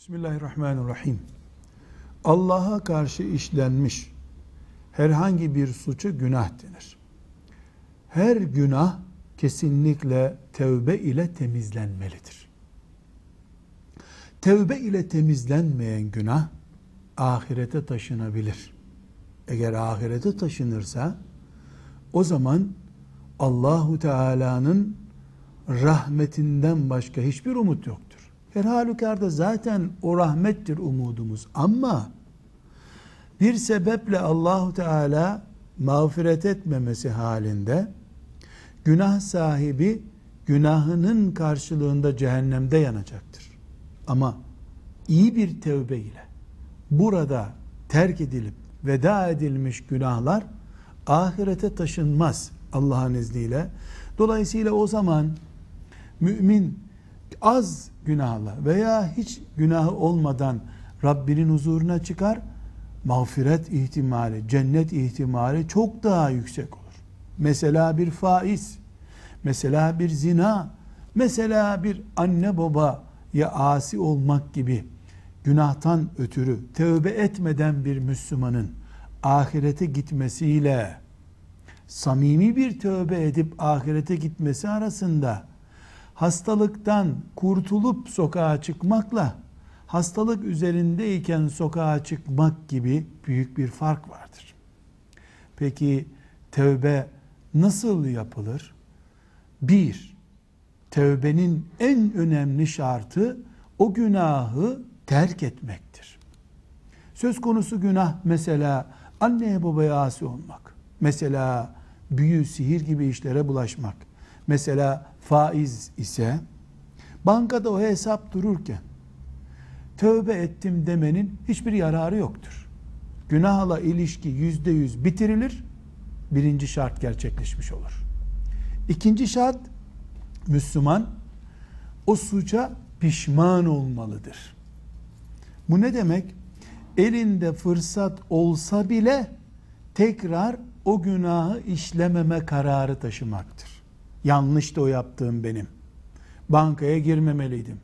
Bismillahirrahmanirrahim. Allah'a karşı işlenmiş herhangi bir suçu günah denir. Her günah kesinlikle tevbe ile temizlenmelidir. Tevbe ile temizlenmeyen günah ahirete taşınabilir. Eğer ahirete taşınırsa o zaman Allahu Teala'nın rahmetinden başka hiçbir umut yoktur. Her halükarda zaten o rahmettir umudumuz ama bir sebeple Allahu Teala mağfiret etmemesi halinde günah sahibi günahının karşılığında cehennemde yanacaktır. Ama iyi bir tevbe ile burada terk edilip veda edilmiş günahlar ahirete taşınmaz Allah'ın izniyle. Dolayısıyla o zaman mümin az günahla veya hiç günahı olmadan Rabbinin huzuruna çıkar. Mağfiret ihtimali, cennet ihtimali çok daha yüksek olur. Mesela bir faiz, mesela bir zina, mesela bir anne baba ya asi olmak gibi günahtan ötürü tövbe etmeden bir Müslümanın ahirete gitmesiyle samimi bir tövbe edip ahirete gitmesi arasında hastalıktan kurtulup sokağa çıkmakla hastalık üzerindeyken sokağa çıkmak gibi büyük bir fark vardır. Peki tövbe nasıl yapılır? Bir, tövbenin en önemli şartı o günahı terk etmektir. Söz konusu günah mesela anneye babaya asi olmak, mesela büyü, sihir gibi işlere bulaşmak, mesela faiz ise bankada o hesap dururken tövbe ettim demenin hiçbir yararı yoktur. Günahla ilişki yüzde yüz bitirilir. Birinci şart gerçekleşmiş olur. İkinci şart Müslüman o suça pişman olmalıdır. Bu ne demek? Elinde fırsat olsa bile tekrar o günahı işlememe kararı taşımaktır. Yanlış da o yaptığım benim. Bankaya girmemeliydim.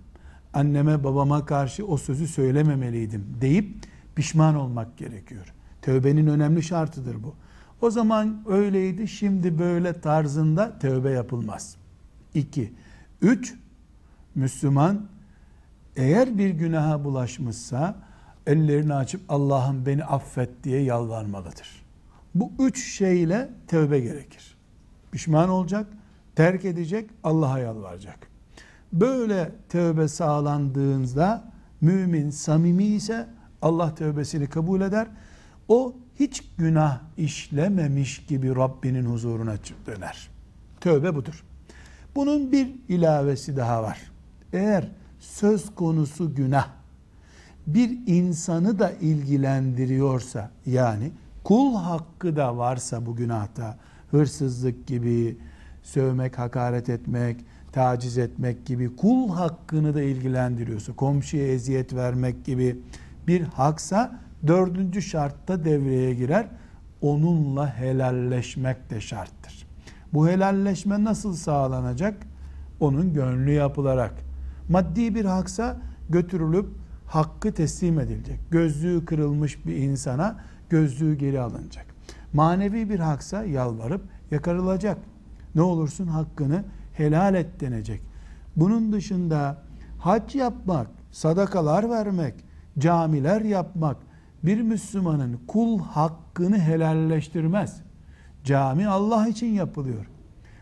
Anneme babama karşı o sözü söylememeliydim deyip pişman olmak gerekiyor. Tövbenin önemli şartıdır bu. O zaman öyleydi şimdi böyle tarzında tövbe yapılmaz. 2. 3. Müslüman eğer bir günaha bulaşmışsa ellerini açıp Allah'ım beni affet diye yalvarmalıdır. Bu üç şeyle tövbe gerekir. Pişman olacak, terk edecek, Allah'a yalvaracak. Böyle tövbe sağlandığında mümin samimi ise Allah tövbesini kabul eder. O hiç günah işlememiş gibi Rabbinin huzuruna döner. Tövbe budur. Bunun bir ilavesi daha var. Eğer söz konusu günah bir insanı da ilgilendiriyorsa yani kul hakkı da varsa bu günahta hırsızlık gibi sövmek, hakaret etmek, taciz etmek gibi kul hakkını da ilgilendiriyorsa, komşuya eziyet vermek gibi bir haksa dördüncü şartta devreye girer. Onunla helalleşmek de şarttır. Bu helalleşme nasıl sağlanacak? Onun gönlü yapılarak. Maddi bir haksa götürülüp hakkı teslim edilecek. Gözlüğü kırılmış bir insana gözlüğü geri alınacak. Manevi bir haksa yalvarıp yakarılacak. Ne olursun hakkını helal et denecek. Bunun dışında hac yapmak, sadakalar vermek, camiler yapmak bir Müslümanın kul hakkını helalleştirmez. Cami Allah için yapılıyor.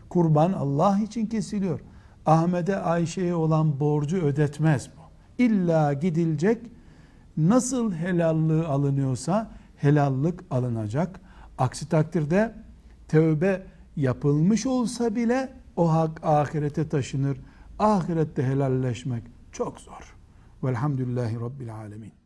Kurban Allah için kesiliyor. Ahmet'e Ayşe'ye olan borcu ödetmez bu. İlla gidilecek nasıl helallığı alınıyorsa helallık alınacak. Aksi takdirde tövbe yapılmış olsa bile o hak ahirete taşınır. Ahirette helalleşmek çok zor. Velhamdülillahi Rabbil Alemin.